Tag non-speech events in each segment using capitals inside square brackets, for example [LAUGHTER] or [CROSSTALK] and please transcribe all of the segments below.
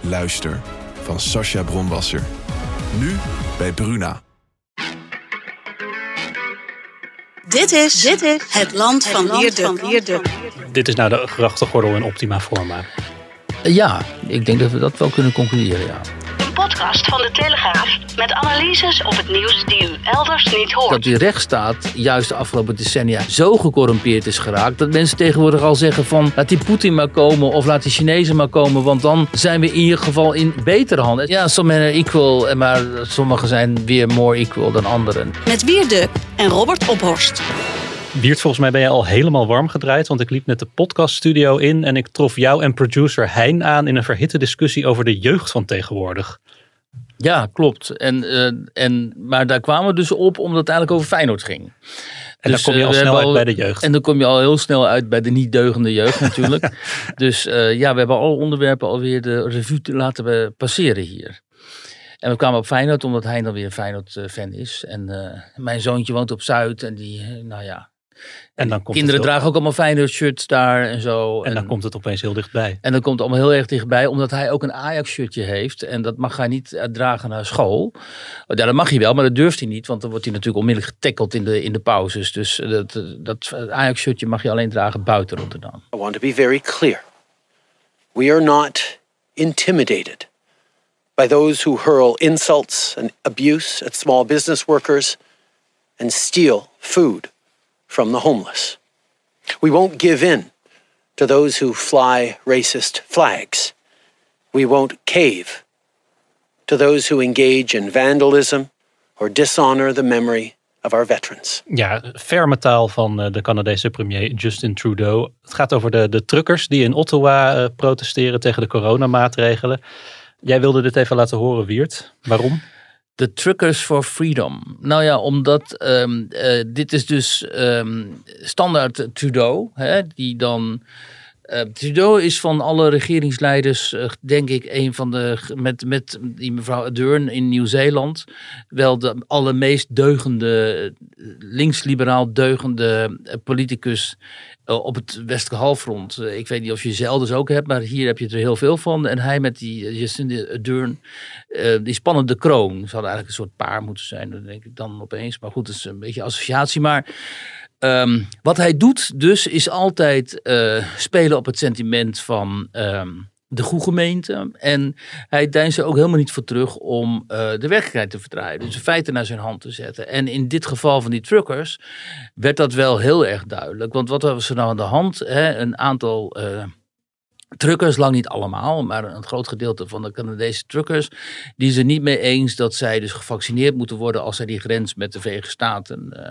Luister van Sascha Bronwasser. Nu bij Bruna. Dit is, dit is het land van Wierduk. Dit is nou de grachtengordel in optima forma. Ja, ik denk dat we dat wel kunnen concluderen, ja. Podcast van de Telegraaf met analyses op het nieuws die u elders niet hoort. Dat die rechtsstaat juist de afgelopen decennia zo gecorrumpeerd is geraakt... dat mensen tegenwoordig al zeggen van laat die Poetin maar komen of laat die Chinezen maar komen... want dan zijn we in ieder geval in betere handen. Ja, sommigen zijn equal, maar sommigen zijn weer more equal dan anderen. Met Wierduk en Robert Ophorst. Wiert, volgens mij ben je al helemaal warm gedraaid, want ik liep net de podcaststudio in en ik trof jou en producer Hein aan in een verhitte discussie over de jeugd van tegenwoordig. Ja, klopt. En, eh, en, maar daar kwamen we dus op omdat het eigenlijk over Feyenoord ging. En Dus, dan kom je eh, al we snel uit bij de jeugd. En dan kom je al heel snel uit bij de niet deugende jeugd natuurlijk. [LAUGHS] dus eh, ja, we hebben alle onderwerpen alweer de revue te laten we passeren hier. En we kwamen op Feyenoord omdat hij dan weer een Feyenoord-fan is. En eh, mijn zoontje woont op Zuid en die, eh, nou ja... En dan komt Kinderen het heel- dragen ook allemaal Feyenoord-shirts daar en zo. En dan komt het opeens heel dichtbij. En dat komt allemaal heel erg dichtbij, omdat hij ook een Ajax-shirtje heeft. En dat mag hij niet eh, dragen naar school. Ja, dat mag hij wel, maar dat durft hij niet. Want dan wordt hij natuurlijk onmiddellijk getackeld in de, in de pauzes. Dus eh, dat, eh, dat Ajax-shirtje mag je alleen dragen buiten Rotterdam. I want to be very clear. We are not intimidated by those who hurl insults and abuse at small business workers and steal food from the homeless. We won't give in to those who fly racist flags. We won't cave to those who engage in vandalism or dishonor the memory of our veterans. Ja, ferme taal van eh, de Canadese premier Justin Trudeau. Het gaat over de, de truckers die in Ottawa eh, protesteren tegen de coronamaatregelen. Jij wilde dit even laten horen, Wiert. Waarom? De Truckers for Freedom. Nou ja, omdat ehm, eh, dit is dus ehm, standaard Trudeau, hè, die dan. eh, Trudeau is van alle regeringsleiders, eh, denk ik, een van de. Met, met die mevrouw Ardern in Nieuw-Zeeland. wel de allermeest deugende. links-liberaal deugende politicus. Eh, op het westelijke halfrond. Eh, ik weet niet of je ze elders ook hebt, maar hier heb je er heel veel van. En hij met die eh, Jacinda Ardern. Die spannende kroon. Hadden eigenlijk een soort paar moeten zijn, dat denk ik dan opeens. Maar goed, dat is een beetje associatie. Maar ehm, wat hij doet dus, is altijd spelen op het sentiment van ehm, de goede gemeente. En hij deinst er ook helemaal niet voor terug om eh, de werkelijkheid te verdraaien. Dus de feiten naar zijn hand te zetten. En in dit geval van die truckers werd dat wel heel erg duidelijk. Want wat was er nou aan de hand? Hè? Een aantal... eh, Truckers, lang niet allemaal, maar een groot gedeelte van de Canadese truckers, die zijn niet mee eens dat zij dus gevaccineerd moeten worden als zij die grens met de Verenigde Staten eh,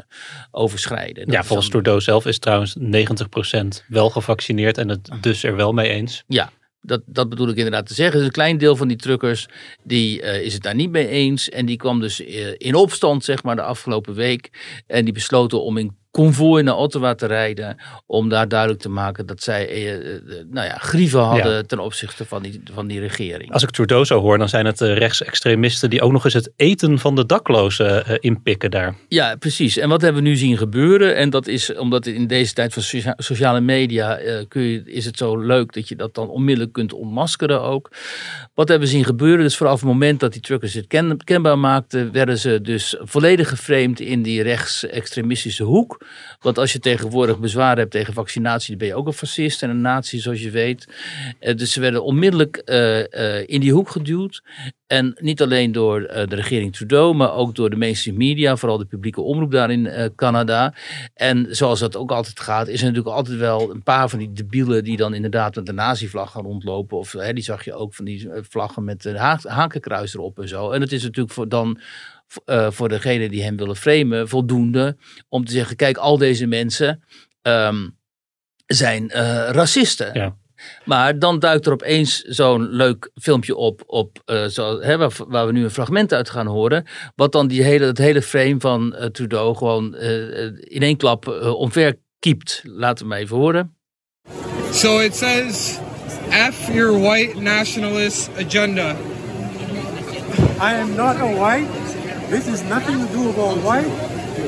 overschrijden. Dat Ja, volgens dan- Trudeau zelf is trouwens 90% wel gevaccineerd en het dus er wel mee eens. Ja, dat, dat bedoel ik inderdaad te zeggen. Dus een klein deel van die truckers die, eh, is het daar niet mee eens. En die kwam dus eh, in opstand, zeg maar, de afgelopen week. En die besloten om in konvooi naar Ottawa te rijden. Om daar duidelijk te maken dat zij eh, eh, nou ja, grieven hadden Ja. ten opzichte van die, van die regering. Als ik Trudeau zo hoor, dan zijn het eh, rechtsextremisten die ook nog eens het eten van de daklozen eh, inpikken daar. Ja, precies. En wat hebben we nu zien gebeuren? En dat is omdat in deze tijd van socia- sociale media eh, kun je, is het zo leuk dat je dat dan onmiddellijk kunt ontmaskeren ook. Wat hebben we zien gebeuren? Dus vanaf het moment dat die truckers het ken- kenbaar maakten, werden ze dus volledig geframed in die rechtsextremistische hoek. Want als je tegenwoordig bezwaar hebt tegen vaccinatie, dan ben je ook een fascist en een nazi, zoals je weet. Eh, dus ze werden onmiddellijk eh, eh, in die hoek geduwd. En niet alleen door de regering Trudeau, maar ook door de mainstream media, vooral de publieke omroep daar in Canada. En zoals dat ook altijd gaat, is er natuurlijk altijd wel een paar van die debielen die dan inderdaad met de nazi-vlag gaan rondlopen. Of hè, die zag je ook van die vlaggen met een ha hakenkruis erop en zo. En het is natuurlijk voor dan eh, voor degene die hem willen framen voldoende om te zeggen, kijk, al deze mensen ehm, zijn eh, racisten. Ja. Maar dan duikt er opeens zo'n leuk filmpje op, op uh, zo, hè, waar, waar, we nu een fragment uit gaan horen. Wat dan die hele, het hele frame van uh, Trudeau gewoon uh, in één klap omver kiept. Laten we maar even horen. So it says F your white nationalist agenda. I am not a white. This is nothing to do about white.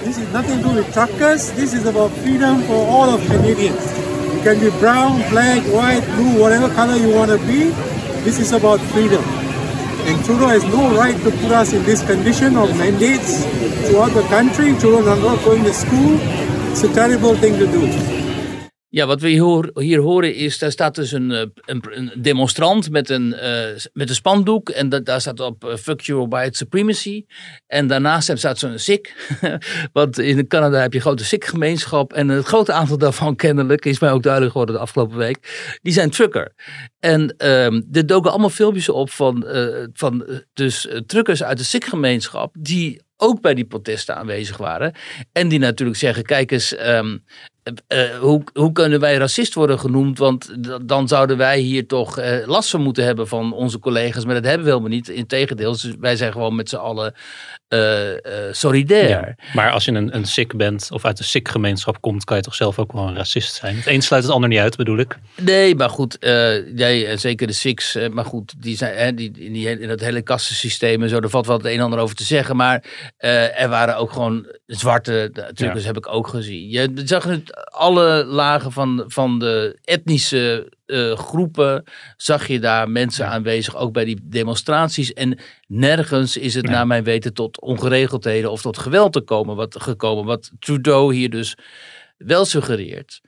This is nothing to do with truckers. This is about freedom for all of Canadians. You can be brown, black, white, blue, whatever color you want to be. This is about freedom. And Trudeau has no right to put us in this condition of mandates throughout the country. Are not going to school. It's a terrible thing to do. Ja, wat we hier, horen is, daar staat dus een, eh, een, demonstrant met een, uh, met een spandoek. En daar staat op uh, fuck your white supremacy. En daarnaast staat zo'n Sikh. [LAUGHS] Want in Canada heb je een grote Sikh-gemeenschap. En het grote aantal daarvan kennelijk, is mij ook duidelijk geworden de afgelopen week. Die zijn trucker. En um, er doken allemaal filmpjes op van, uh, van dus truckers uit de Sikh-gemeenschap. Die ook bij die protesten aanwezig waren. En die natuurlijk zeggen: kijk eens, um, uh, hoe, hoe kunnen wij racist worden genoemd? Want dan zouden wij hier toch uh, last van moeten hebben van onze collega's. Maar dat hebben we helemaal niet. Integendeel, dus wij zijn gewoon met z'n allen uh, solidair. maar als je een, een Sikh bent of uit de Sikh-gemeenschap komt, kan je toch zelf ook wel een racist zijn? Het een sluit het ander niet uit, bedoel ik. Nee, maar goed, jij, zeker de Sikhs, maar goed, die zijn hè, die, in, die, in dat hele kastensysteem en zo, er valt wel het een en ander over te zeggen. Maar er waren ook gewoon zwarte, natuurlijk heb ik ook gezien. Je zag het, alle lagen van, van de etnische uh, groepen zag je daar mensen aanwezig, ook bij die demonstraties. En nergens is het naar mijn weten tot ongeregeldheden of tot geweld te komen, wat, gekomen. Wat Trudeau hier dus wel suggereert.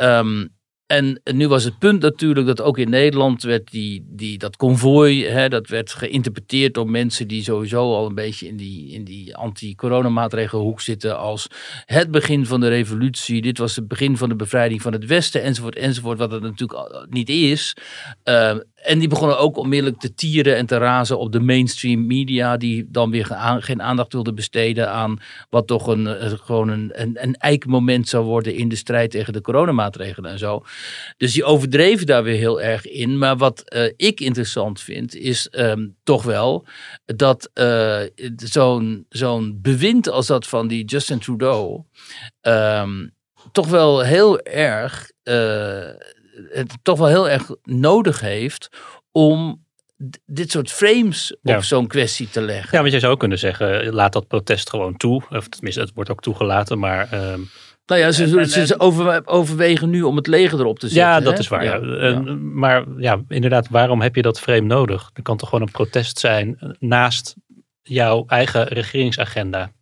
Um, en nu was het punt natuurlijk dat ook in Nederland werd die, die, dat konvooi, hè, dat werd geïnterpreteerd door mensen die sowieso al een beetje in die, in die anti-coronamaatregelhoek zitten als het begin van de revolutie. Dit was het begin van de bevrijding van het Westen, enzovoort, enzovoort, wat het natuurlijk niet is. Uh, en die begonnen ook onmiddellijk te tieren en te razen op de mainstream media, die dan weer geen aandacht wilden besteden aan wat toch een, eh, gewoon een, een, een eikmoment zou worden in de strijd tegen de coronamaatregelen en zo. Dus die overdreven daar weer heel erg in. Maar wat uh, ik interessant vind, is um, toch wel dat uh, zo'n zo'n bewind als dat van die Justin Trudeau um, toch wel heel erg. Het toch wel heel erg nodig heeft om dit soort frames op zo'n kwestie te leggen. Ja, want jij zou kunnen zeggen, laat dat protest gewoon toe. Of tenminste, het wordt ook toegelaten, maar... Uh, nou ja, ze, ze, over, overwegen nu om het leger erop te zetten. Ja, dat is waar. Ja. Maar ja, inderdaad, waarom heb je dat frame nodig? Er kan toch gewoon een protest zijn naast jouw eigen regeringsagenda.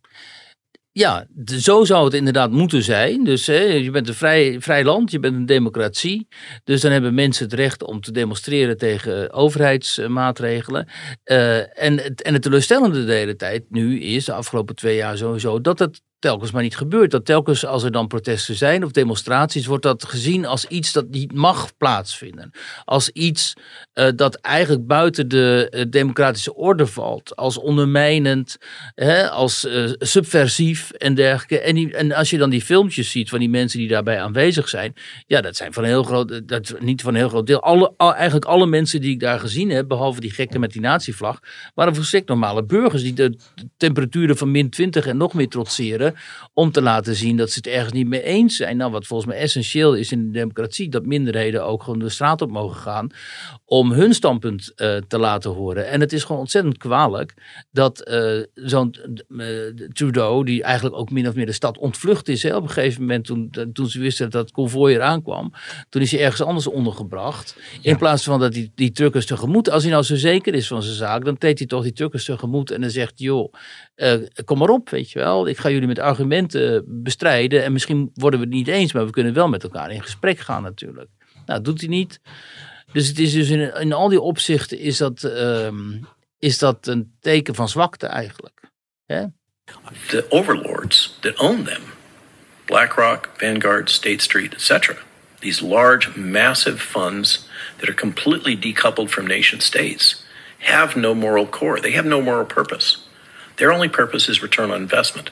Ja, zo zou het inderdaad moeten zijn. Dus hè, je bent een vrij, vrij land, je bent een democratie. Dus dan hebben mensen het recht om te demonstreren tegen overheidsmaatregelen. Uh, en, en het teleurstellende de hele tijd nu is, de afgelopen twee jaar sowieso, dat het telkens maar niet gebeurt. Dat telkens als er dan protesten zijn of demonstraties, wordt dat gezien als iets dat niet mag plaatsvinden. Als iets uh, dat eigenlijk buiten de uh, democratische orde valt. Als ondermijnend, hè, als uh, subversief en dergelijke. En, als je dan die filmpjes ziet van die mensen die daarbij aanwezig zijn. Ja, dat zijn van een heel groot, dat, niet van een heel groot deel. Alle, al, eigenlijk alle mensen die ik daar gezien heb, behalve die gekke met die natievlag, waren volstrekt normale burgers die de temperaturen van min 20 en nog meer trotseren om te laten zien dat ze het ergens niet mee eens zijn. Nou, wat volgens mij essentieel is in de democratie, dat minderheden ook gewoon de straat op mogen gaan om hun standpunt uh, te laten horen. En het is gewoon ontzettend kwalijk dat uh, zo'n uh, Trudeau, die eigenlijk ook min of meer de stad ontvlucht is, hè, op een gegeven moment toen, toen ze wisten dat het konvooi eraan kwam, toen is hij ergens anders ondergebracht. In plaats van dat hij die truckers tegemoet, als hij nou zo zeker is van zijn zaak, dan treedt hij toch die truckers tegemoet en dan zegt, joh, kom maar op, weet je wel, ik ga jullie met argumenten bestrijden en misschien worden we het niet eens, maar we kunnen wel met elkaar in gesprek gaan natuurlijk. Nou, dat doet hij niet. Dus het is dus in, in al die opzichten is dat, um, is dat een teken van zwakte eigenlijk. Hè? The overlords that own them, BlackRock, Vanguard, State Street, etc. These large, massive funds that are completely decoupled from nation states have no moral core. They have no moral purpose. Their only purpose is return on investment.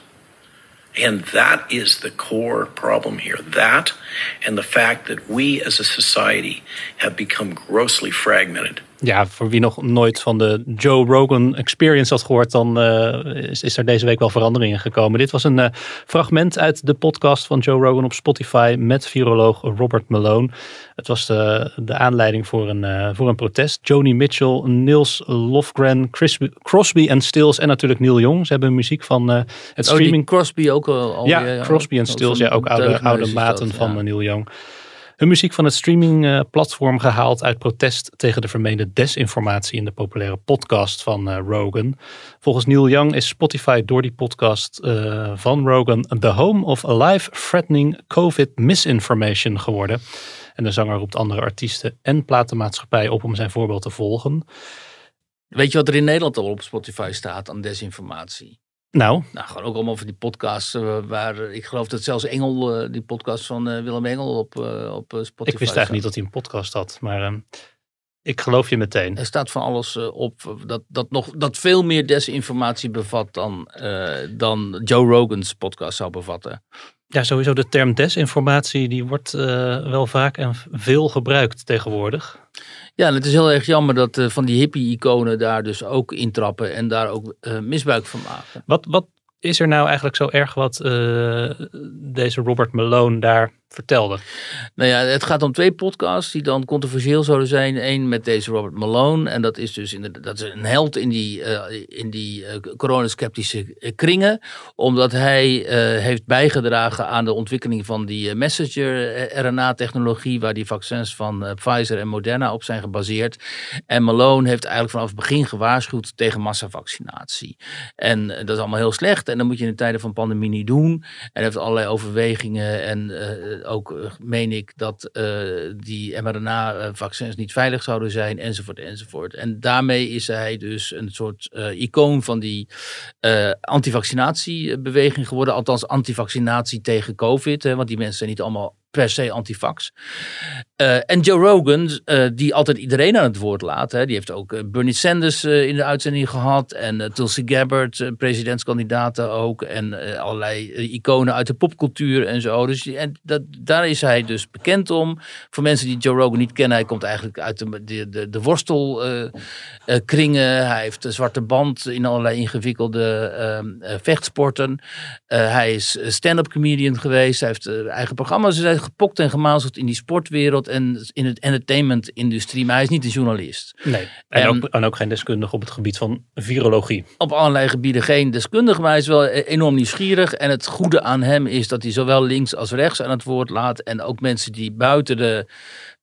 And that is the core problem here. That and the fact that we as a society have become grossly fragmented. Ja, voor wie nog nooit van de Joe Rogan Experience had gehoord, dan uh, is, is, er deze week wel veranderingen gekomen. Dit was een uh, fragment uit de podcast van Joe Rogan op Spotify met viroloog Robert Malone. Het was de, de aanleiding voor een, uh, voor een protest. Joni Mitchell, Niels Lofgren, Crosby, Crosby en Stills en natuurlijk Neil Young. Ze hebben muziek van het streaming. Oh, Crosby ook al. ja, Crosby en Stills, ja, ook oude, oude maten dat, van Neil Young hun muziek van het streamingplatform gehaald uit protest tegen de vermeende desinformatie in de populaire podcast van uh, Rogan. Volgens Neil Young is Spotify door die podcast uh, van Rogan the home of life threatening COVID misinformation geworden. En de zanger roept andere artiesten en platenmaatschappij op om zijn voorbeeld te volgen. Weet je wat er in Nederland al op Spotify staat aan desinformatie? Nou? Nou, gewoon ook allemaal van die podcasts uh, waar ik geloof dat zelfs Engel, uh, die podcast van uh, Willem Engel op, op Spotify Ik wist eigenlijk niet dat hij een podcast had, maar ehm, ik geloof je meteen. Er staat van alles op dat, dat, nog, dat veel meer desinformatie bevat dan, dan Joe Rogan's podcast zou bevatten. Ja, sowieso de term desinformatie die wordt wel vaak en veel gebruikt tegenwoordig. Ja, en het is heel erg jammer dat uh, van die hippie-iconen daar dus ook intrappen en daar ook uh, misbruik van maken. Wat, wat is er nou eigenlijk zo erg wat uh, deze Robert Malone daar vertelde? Nou ja, het gaat om twee podcasts die dan controversieel zouden zijn. Eén met deze Robert Malone. En dat is dus dat is een held in die, uh, in die uh, coronasceptische kringen. Omdat hij heeft bijgedragen aan de ontwikkeling van die messenger-RNA-technologie. Waar die vaccins van Pfizer en Moderna op zijn gebaseerd. En Malone heeft eigenlijk vanaf het begin gewaarschuwd tegen massavaccinatie. En dat is allemaal heel slecht. En dat moet je in de tijden van pandemie niet doen. En heeft allerlei overwegingen en ook uh, meen ik dat uh, die mRNA-vaccins niet veilig zouden zijn, enzovoort, enzovoort. En daarmee is hij dus een soort uh, icoon van die antivaccinatiebeweging geworden. Althans, antivaccinatie tegen COVID. Hè, want die mensen zijn niet allemaal per se antifax. Uh, en Joe Rogan, uh, die altijd iedereen aan het woord laat. Hè, die heeft ook uh, Bernie Sanders in de uitzending gehad. En Tulsi Gabbard, presidentskandidaten ook. En allerlei iconen uit de popcultuur en zo. Dus en dat, daar is hij dus bekend om. Voor mensen die Joe Rogan niet kennen, hij komt eigenlijk uit de, de, de, worstelkringen. hij heeft een zwarte band in allerlei ingewikkelde vechtsporten. hij is stand-up comedian geweest. Hij heeft eigen programma's gepokt en gemazeld in die sportwereld en in het entertainment-industrie. Maar hij is niet een journalist. Nee, en, en, ook, en ook geen deskundige op het gebied van virologie. Op allerlei gebieden geen deskundige, maar hij is wel enorm nieuwsgierig. En het goede aan hem is dat hij zowel links als rechts aan het woord laat. En ook mensen die buiten de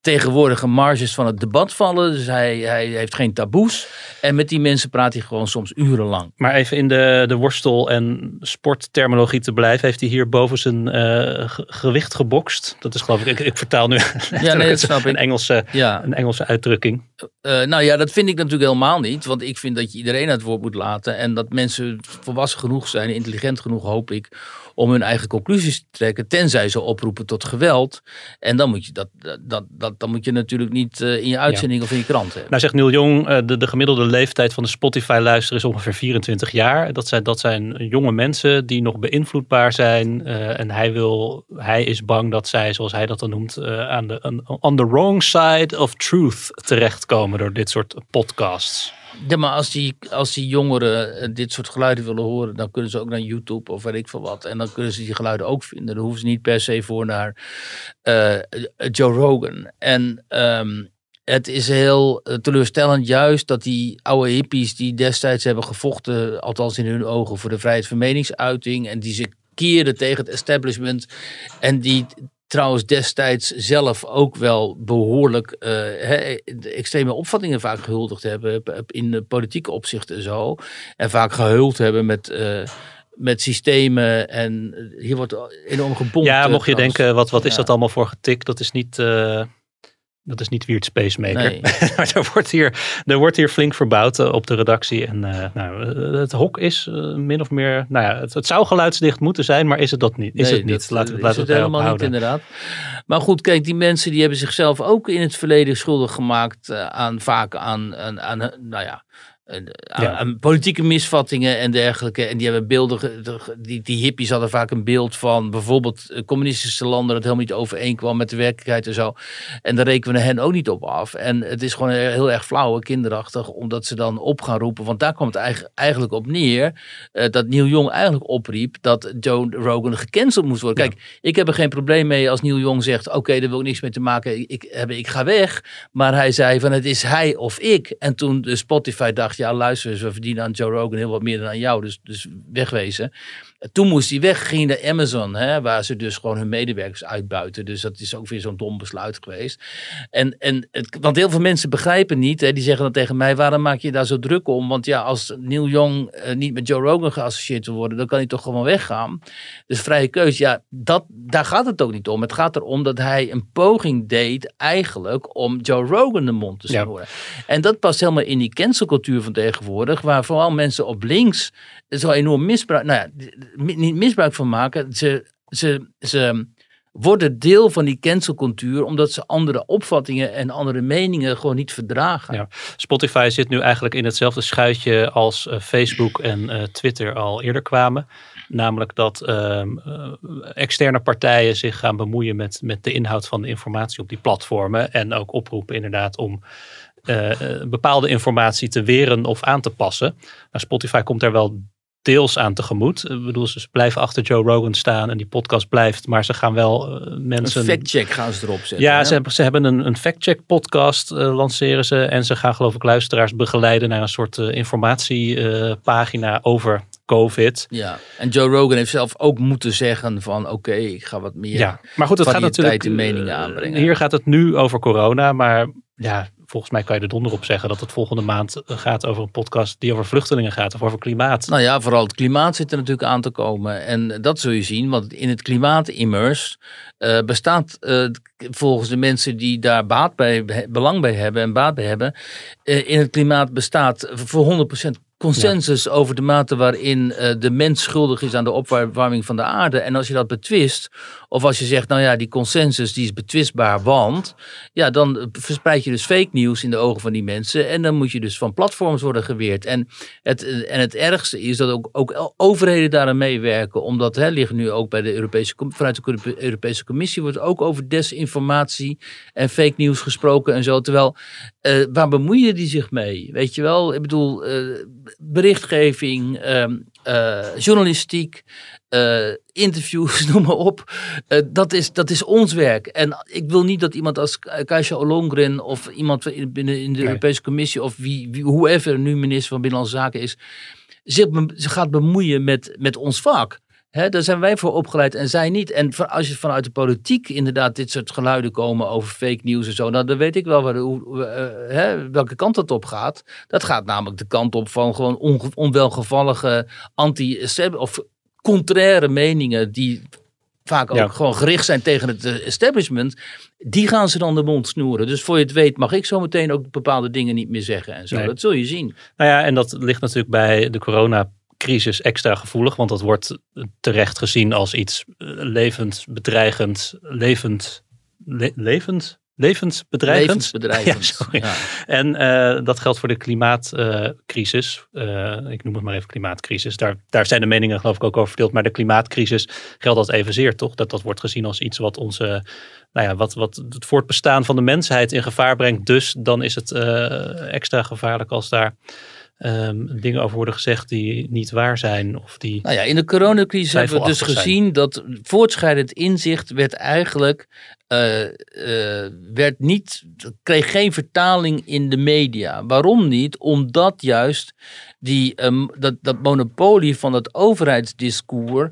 tegenwoordige marges van het debat vallen. Dus hij, hij heeft geen taboes. En met die mensen praat hij gewoon soms urenlang. Maar even in de, de worstel- en sportterminologie te blijven. Heeft hij hier boven zijn uh, gewicht gebokst? Dat is geloof ik, ik, ik vertaal nu [LAUGHS] ja, nee, dat snap een, Engelse, ja. een Engelse uitdrukking. Uh, nou ja, dat vind ik natuurlijk helemaal niet. Want ik vind dat je iedereen het woord moet laten. En dat mensen volwassen genoeg zijn, intelligent genoeg hoop ik om hun eigen conclusies te trekken, tenzij ze oproepen tot geweld. En dan moet je, dat, dat, dat, dan moet je natuurlijk niet uh, in je uitzending ja. of in je krant hebben. Nou zegt Neil Jong, uh, de, de gemiddelde leeftijd van de Spotify-luister is ongeveer 24 jaar. Dat zijn, dat zijn jonge mensen die nog beïnvloedbaar zijn. Uh, en hij, wil, hij is bang dat zij, zoals hij dat dan noemt, aan de, on the wrong side of truth terechtkomen door dit soort podcasts. Maar als die, als die jongeren dit soort geluiden willen horen, dan kunnen ze ook naar YouTube of weet ik veel wat. En dan kunnen ze die geluiden ook vinden. Dan hoeven ze niet per se voor naar uh, Joe Rogan. En um, het is heel teleurstellend juist dat die oude hippies die destijds hebben gevochten, althans in hun ogen, voor de vrijheid van meningsuiting. En die zich keerden tegen het establishment. En die trouwens destijds zelf ook wel behoorlijk uh, he, extreme opvattingen vaak gehuldigd hebben in de politieke opzichten en zo. En vaak gehuld hebben met... Uh, met systemen en hier wordt enorm gebonden. Ja, mocht je denken, wat, wat is ja. dat allemaal voor getik? Dat is niet, uh, dat is niet Weird Spacemaker. Nee. [LAUGHS] er, wordt hier, er wordt hier flink verbouwd uh, op de redactie. En uh, nou, het hok is uh, min of meer. Nou ja, het, het, zou geluidsdicht moeten zijn, maar is het dat niet? Is nee, het niet? Dat, laten we het, het helemaal niet, inderdaad. Maar goed, kijk, die mensen die hebben zichzelf ook in het verleden schuldig gemaakt aan vaak aan, aan, aan nou ja aan, Ja. aan politieke misvattingen en dergelijke. En die hebben beelden, die, die hippies hadden vaak een beeld van bijvoorbeeld eh, communistische landen dat helemaal niet overeenkwam met de werkelijkheid en zo. En daar rekenen we hen ook niet op af. En het is gewoon heel erg flauw en kinderachtig, omdat ze dan op gaan roepen. Want daar kwam het eigen- eigenlijk op neer eh, dat Neil Young eigenlijk opriep dat Joe Rogan gecanceld moest worden. Kijk, ik heb er geen probleem mee als Neil Young zegt: Oké, daar wil ik niks mee te maken. Ik, ik ga weg. Maar hij zei: van het is hij of ik. En toen de Spotify dacht: Ja, luister eens, we verdienen aan Joe Rogan heel wat meer dan aan jou. Dus, dus wegwezen. Toen moest hij weg, ging naar Amazon, hè, waar ze dus gewoon hun medewerkers uitbuiten. Dus dat is ook weer zo'n dom besluit geweest. En, en het, want heel veel mensen begrijpen niet, hè, die zeggen dan tegen mij: waarom maak je daar zo druk om? Want ja, als Neil Young eh, niet met Joe Rogan geassocieerd wil worden, dan kan hij toch gewoon weggaan. Dus vrije keuze, ja, dat, daar gaat het ook niet om. Het gaat erom dat hij een poging deed, eigenlijk, om Joe Rogan de mond te Ja. snoeren. En dat past helemaal in die cancelcultuur van tegenwoordig, waar vooral mensen op links zo enorm misbruik, nou ja, niet misbruik van maken. Ze, ze, ze worden deel van die cancelcultuur omdat ze andere opvattingen en andere meningen gewoon niet verdragen. Ja. Spotify zit nu eigenlijk in hetzelfde schuitje als eh, Facebook en eh, Twitter al eerder kwamen. Namelijk dat ehm, eh, externe partijen zich gaan bemoeien met, met de inhoud van de informatie op die platformen. En ook oproepen inderdaad om bepaalde informatie te weren of aan te passen. Nou, Spotify komt daar wel deels aan tegemoet. Ik bedoel, ze blijven achter Joe Rogan staan en die podcast blijft. Maar ze gaan wel eh, mensen... Een factcheck gaan ze erop zetten. Ja, hè? ze hebben, ze hebben een, een fact-check podcast eh, lanceren ze. En ze gaan geloof ik luisteraars begeleiden naar een soort eh, informatiepagina over COVID. Ja, en Joe Rogan heeft zelf ook moeten zeggen van oké, ik ga wat meer Ja, maar goed, het gaat natuurlijk... meningen aanbrengen. Hier gaat het nu over corona, maar ja, volgens mij kan je er donder op zeggen dat het volgende maand eh, gaat over een podcast die over vluchtelingen gaat of over klimaat. Nou ja, vooral het klimaat zit er natuurlijk aan te komen. En dat zul je zien, want in het klimaat immers eh, bestaat eh, volgens de mensen die daar baat bij, belang bij hebben en baat bij hebben, in het klimaat bestaat voor 100% consensus over de mate waarin eh, de mens schuldig is aan de opwarming van de aarde. En als je dat betwist, of als je zegt, nou ja, die consensus die is betwistbaar, want ja, dan verspreid je dus fake nieuws in de ogen van die mensen. En dan moet je dus van platforms worden geweerd. En het, eh, en het ergste is dat ook, ook overheden daaraan meewerken. Omdat hè, liggen nu ook bij de Europese, vanuit de Euro- Europese Commissie wordt ook over desinformatie en fake nieuws gesproken en zo. Terwijl, eh, waar bemoeien die zich mee? Weet je wel, ik bedoel, berichtgeving, ehm, eh, journalistiek, eh, interviews, [LAUGHS] noem maar op. Eh, dat, is, dat is ons werk. En ik wil niet dat iemand als Kajsa Ollongren of iemand in- binnen in de Nee. Europese Commissie of wie, wie, whoever nu minister van Binnenlandse Zaken is, zich, be- zich gaat bemoeien met, met ons vak. Hè, daar zijn wij voor opgeleid en zij niet. En van- als je vanuit de politiek inderdaad dit soort geluiden komen over fake news en zo, nou, dan weet ik wel waar, de- hoe, eh, welke kant dat op gaat. Dat gaat namelijk de kant op van gewoon onwelgevallige anti of contraire meningen die vaak ook Ja. gewoon gericht zijn tegen het eh, establishment. Die gaan ze dan de mond snoeren. Dus voor je het weet mag ik zo meteen ook bepaalde dingen niet meer zeggen en zo. Nee. Dat zul je zien. Nou ja, en dat ligt natuurlijk bij de coronacrisis extra gevoelig, want dat wordt terecht gezien als iets eh, levend, bedreigend, levend, le- levend, levensbedreigend. Levensbedreigend. [LAUGHS] Ja, sorry. Ja. En eh, dat geldt voor de klimaatcrisis. Eh, ik noem het maar even klimaatcrisis. Daar, daar zijn de meningen geloof ik ook over verdeeld. Maar de klimaatcrisis geldt dat evenzeer, toch? Dat dat wordt gezien als iets wat onze, nou ja, wat, wat het voortbestaan van de mensheid in gevaar brengt. Dus dan is het extra gevaarlijk als daar ehm, dingen over worden gezegd die niet waar zijn. Of die, Nou ja, in de coronacrisis hebben we dus gezien dat voortschrijdend inzicht werd eigenlijk eh, werd niet, kreeg geen vertaling in de media. Waarom niet? Omdat juist die, ehm, dat, dat monopolie van het overheidsdiscours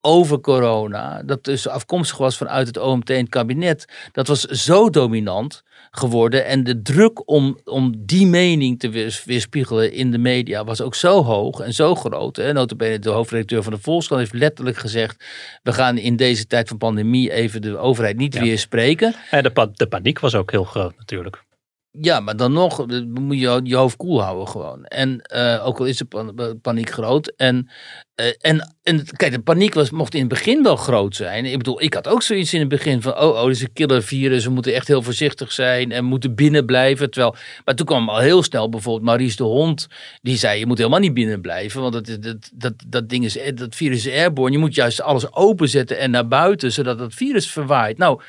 over corona, dat dus afkomstig was vanuit het OMT en het kabinet, dat was zo dominant geworden. En de druk om, om die mening te weers- weerspiegelen in de media was ook zo hoog en zo groot. Hè. Notabene de hoofdredacteur van de Volkskrant heeft letterlijk gezegd, we gaan in deze tijd van pandemie even de overheid niet Ja. weerspreken. en de, pa- de paniek was ook heel groot natuurlijk. Ja, maar dan nog eh, moet je je hoofd koel houden gewoon. En eh, ook al is de pan- paniek groot. En, eh, en, kijk, de paniek was, mocht in het begin wel groot zijn. Ik bedoel, ik had ook zoiets in het begin van... oh, oh, dit is een killer virus, we moeten echt heel voorzichtig zijn... en moeten binnen blijven. Terwijl, maar toen kwam al heel snel bijvoorbeeld Maurice de Hond... die zei, je moet helemaal niet binnen blijven... want dat, dat, dat, dat, ding is, dat virus is airborne. Je moet juist alles openzetten en naar buiten... zodat dat virus verwaait. Nou...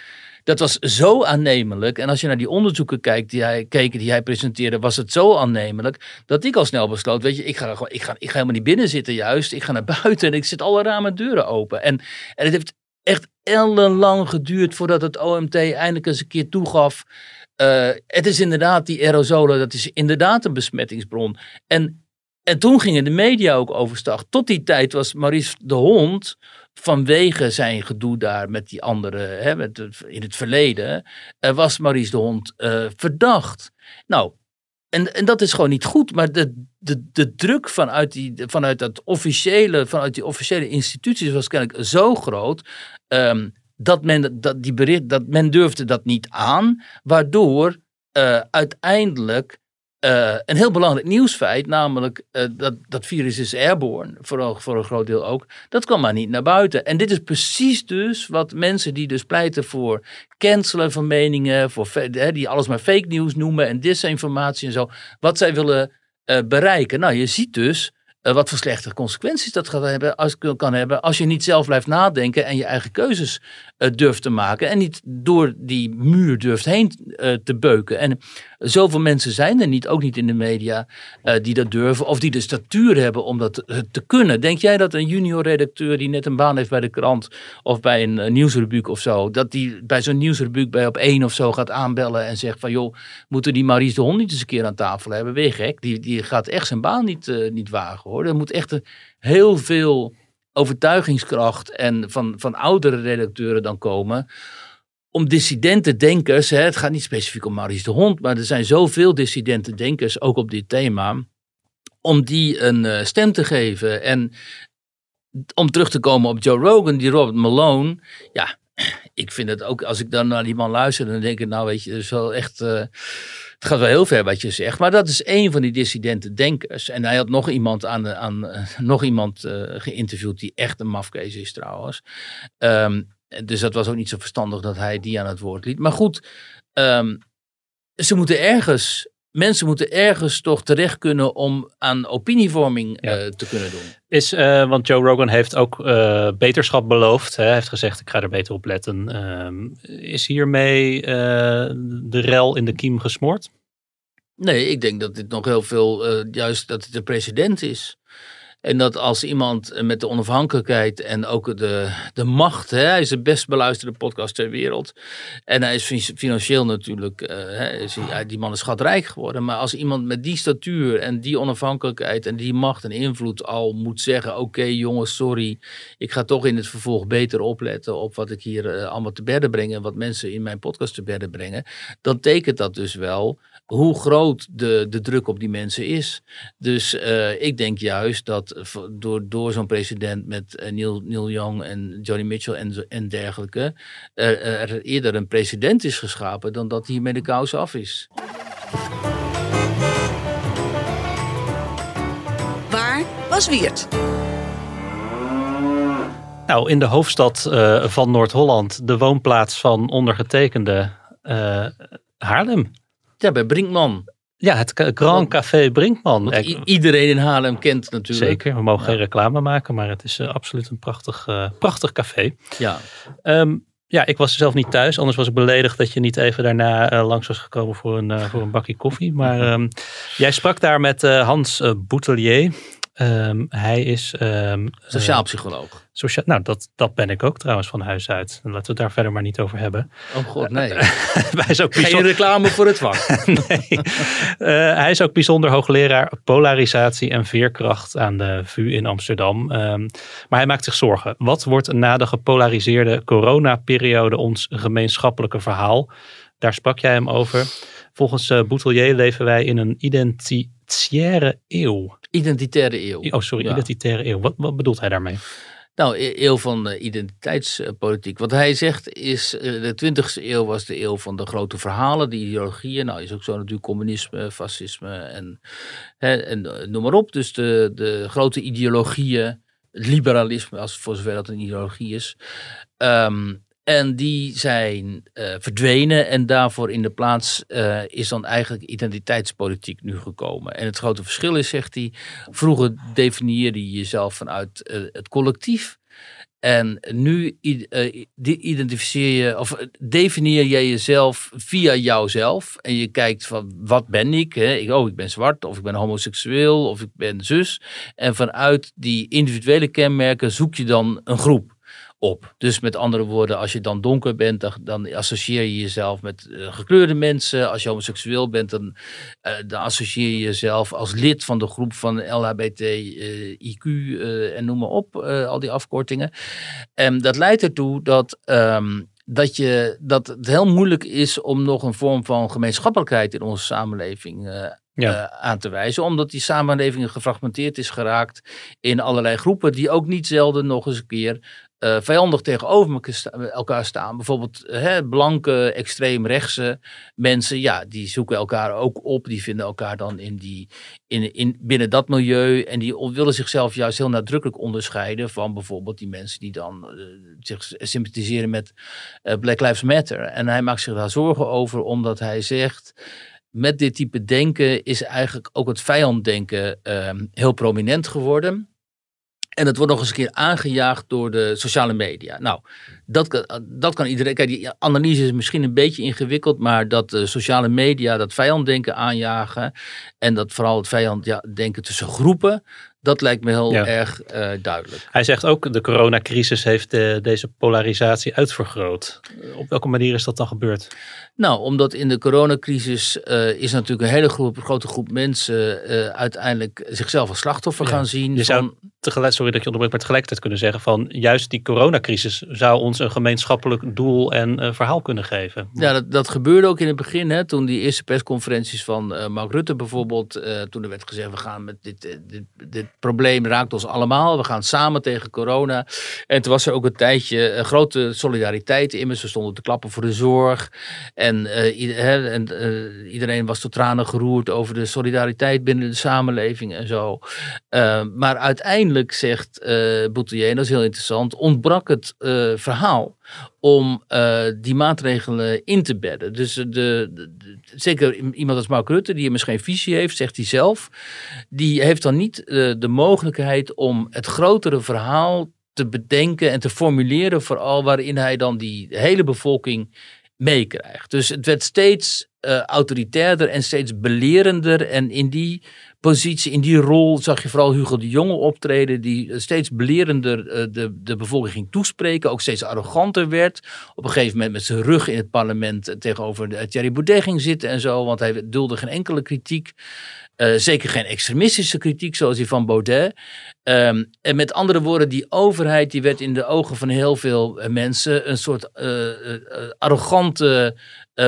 Dat was zo aannemelijk. En als je naar die onderzoeken kijkt die hij, keek, die hij presenteerde, was het zo aannemelijk. Dat ik al snel besloot: weet je, ik ga, gewoon, ik ga, ik ga helemaal niet binnen zitten, juist. Ik ga naar buiten en ik zet alle ramen en deuren open. En, en het heeft echt ellenlang geduurd voordat het OMT eindelijk eens een keer toegaf. eh, het is inderdaad die aerosolen, dat is inderdaad een besmettingsbron. En, en toen gingen de media ook overstag. Tot die tijd was Maurice de Hond vanwege zijn gedoe daar met die andere, hè, met in het verleden, eh, was Maurice de Hond eh, verdacht. Nou, en, en dat is gewoon niet goed, maar de, de, de druk vanuit die, vanuit, dat officiële, vanuit die officiële instituties was kennelijk zo groot. ehm, dat, men, dat, die bericht, dat men durfde dat niet aan, waardoor eh, uiteindelijk eh, een heel belangrijk nieuwsfeit, namelijk eh, dat dat virus is airborne, vooral voor een groot deel ook, dat kwam maar niet naar buiten. En dit is precies dus wat mensen die dus pleiten voor cancelen van meningen, voor, die alles maar fake nieuws noemen en disinformatie en zo, wat zij willen eh, bereiken. Nou, je ziet dus eh, wat voor slechte consequenties dat gaat hebben, als, kan hebben als je niet zelf blijft nadenken en je eigen keuzes eh, durft te maken en niet door die muur durft heen eh, te beuken. En zoveel mensen zijn er niet, ook niet in de media, die dat durven of die de statuur hebben om dat te, kunnen. Denk jij dat een junior redacteur die net een baan heeft bij de krant of bij een nieuwsrubriek of zo, dat die bij zo'n nieuwsrubriek bij op één of zo gaat aanbellen en zegt van joh, moeten die Maries de Hond niet eens een keer aan tafel hebben? Weer gek, die, die gaat echt zijn baan niet, niet wagen hoor. Er moet echt heel veel overtuigingskracht en van, van oudere redacteuren dan komen om dissidente denkers, hè, het gaat niet specifiek om Maurice de Hond, maar er zijn zoveel dissidente denkers, ook op dit thema, om die een eh, stem te geven. En om terug te komen op Joe Rogan, die Robert Malone, ja, ik vind het ook, als ik dan naar die man luister, dan denk ik, nou weet je, dat is wel echt, eh, het gaat wel heel ver wat je zegt. Maar dat is één van die dissidente denkers. En hij had nog iemand, aan, aan, eh, nog iemand eh, geïnterviewd die echt een mafkees is trouwens. Ehm, dus dat was ook niet zo verstandig dat hij die aan het woord liet. Maar goed, ehm, ze moeten ergens, mensen moeten ergens toch terecht kunnen om aan opinievorming Ja. eh, te kunnen doen. Is, eh, want Joe Rogan heeft ook eh, beterschap beloofd. Hij heeft gezegd, ik ga er beter op letten. Ehm, is hiermee de rel in de kiem gesmoord? Nee, ik denk dat dit nog heel veel, juist dat het de president is. En dat als iemand eh, met de onafhankelijkheid en ook de, de macht, hè, hij is de best beluisterde podcast ter wereld. En hij is fi- financieel natuurlijk, eh, hè, is die man is schatrijk geworden. Maar als iemand met die statuur en die onafhankelijkheid en die macht en invloed al moet zeggen: Oké jongens, sorry, ik ga toch in het vervolg beter opletten op wat ik hier eh, allemaal te bedden breng en wat mensen in mijn podcast te bedden brengen. Dan tekent dat dus wel hoe groot de, de druk op die mensen is. Dus eh, ik denk juist dat door, door zo'n president met eh, Neil, Neil Young en Johnny Mitchell en, en dergelijke, er, er eerder een president is geschapen dan dat hiermee de kous af is. Waar was Wiert? Nou, in de hoofdstad eh, van Noord-Holland, de woonplaats van ondergetekende eh, Haarlem. Ja, bij Brinkman. Ja, het Grand Café Brinkman. Iedereen in Haarlem kent natuurlijk. Zeker, we mogen geen reclame maken, maar het is eh, absoluut een prachtig, eh, prachtig café. Ja. Ehm, ja, ik was zelf niet thuis, anders was ik beledigd dat je niet even daarna eh, langs was gekomen voor een, voor een bakje koffie. Maar [LAUGHS] ehm, jij sprak daar met Hans Boutelier. Ehm, hij is ehm, Sociaal eh, psycholoog. socia- nou, dat, dat ben ik ook trouwens van huis uit. En laten we het daar verder maar niet over hebben. Oh god, nee. [LAUGHS] hij is ook Geen reclame voor het vak. [LAUGHS] nee. Eh, hij is ook bijzonder hoogleraar polarisatie en veerkracht aan de VU in Amsterdam. Ehm, maar hij maakt zich zorgen. Wat wordt na de gepolariseerde coronaperiode ons gemeenschappelijke verhaal? Daar sprak jij hem over. Volgens eh Boutelier leven wij in een identitaire eeuw. Identitaire eeuw. Oh, sorry, Ja. identitaire eeuw. Wat, wat bedoelt hij daarmee? Nou, e- eeuw van uh, identiteitspolitiek. Wat hij zegt is, uh, de 20e eeuw was de eeuw van de grote verhalen, de ideologieën. Nou, is ook zo natuurlijk communisme, fascisme en, hè, en uh, noem maar op. Dus de, de grote ideologieën, liberalisme, als voor zover dat een ideologie is. Um, en die zijn uh, verdwenen en daarvoor in de plaats uh, is dan eigenlijk identiteitspolitiek nu gekomen. En het grote verschil is, zegt hij, vroeger definieerde je jezelf vanuit uh, het collectief. En nu identificeer je, of definieer je jezelf via jouzelf. En je kijkt van wat ben ik? Hè? Oh, ik ben zwart, of ik ben homoseksueel, of ik ben zus. En vanuit die individuele kenmerken zoek je dan een groep op. Dus met andere woorden, als je dan donker bent, dan, dan associeer je jezelf met uh, gekleurde mensen. Als je homoseksueel bent, dan, uh, dan, associeer je jezelf als lid van de groep van LHBT, uh, IQ en noem maar op, al die afkortingen. En dat leidt ertoe dat. Um, dat, je, dat het heel moeilijk is om nog een vorm van gemeenschappelijkheid in onze samenleving uh, ja. uh, aan te wijzen. Omdat die samenleving gefragmenteerd is geraakt in allerlei groepen die ook niet zelden nog eens een keer uh, vijandig tegenover elkaar staan. Bijvoorbeeld hè, blanke, extreemrechtse mensen, ja, die zoeken elkaar ook op. Die vinden elkaar dan in die, in, in, binnen dat milieu. En die willen zichzelf juist heel nadrukkelijk onderscheiden van bijvoorbeeld die mensen die dan uh, zich sympathiseren met uh, Black Lives Matter. En hij maakt zich daar zorgen over, omdat hij zegt met dit type denken is eigenlijk ook het vijanddenken uh, heel prominent geworden. En het wordt nog eens een keer aangejaagd door de sociale media. Nou, dat dat kan iedereen. Kijk, die analyse is misschien een beetje ingewikkeld, maar dat de sociale media dat vijanddenken aanjagen. En dat vooral het vijanddenken tussen groepen. Dat lijkt me heel ja. erg uh, duidelijk. Hij zegt ook, de coronacrisis heeft uh, deze polarisatie uitvergroot. Op welke manier is dat dan gebeurd? Nou, omdat in de coronacrisis is natuurlijk een hele groep, grote groep mensen uiteindelijk zichzelf als slachtoffer ja. gaan zien. Je van... zou tegelijk, sorry dat je onderbreekt, maar tegelijkertijd kunnen zeggen van juist die coronacrisis zou ons een gemeenschappelijk doel en verhaal kunnen geven. Ja, dat, dat, gebeurde ook in het begin, hè, toen die eerste persconferenties van Mark Rutte bijvoorbeeld, toen er werd gezegd we gaan met dit, dit, dit probleem raakt ons allemaal. We gaan samen tegen corona. En toen was er ook een tijdje een grote solidariteit in. We stonden te klappen voor de zorg. En, uh, en uh, iedereen was tot tranen geroerd over de solidariteit binnen de samenleving en zo. Maar uiteindelijk zegt uh, dat is heel interessant, ontbrak het verhaal om uh, die maatregelen in te bedden. Dus de, zeker iemand als Mark Rutte, die immers geen visie heeft, zegt hij zelf, die heeft dan niet uh, de mogelijkheid om het grotere verhaal te bedenken en te formuleren, vooral waarin hij dan die hele bevolking meekrijgt. Dus het werd steeds uh, autoritairder en steeds belerender. En in die positie, in die rol, zag je vooral Hugo de Jonge optreden, die steeds belerender uh, de, de bevolking ging toespreken, ook steeds arroganter werd. Op een gegeven moment met zijn rug in het parlement tegenover de, Thierry Baudet ging zitten en zo, want hij dulde geen enkele kritiek. Zeker geen extremistische kritiek zoals die van Baudet. Um, en met andere woorden, die overheid die werd in de ogen van heel veel mensen een soort arrogante,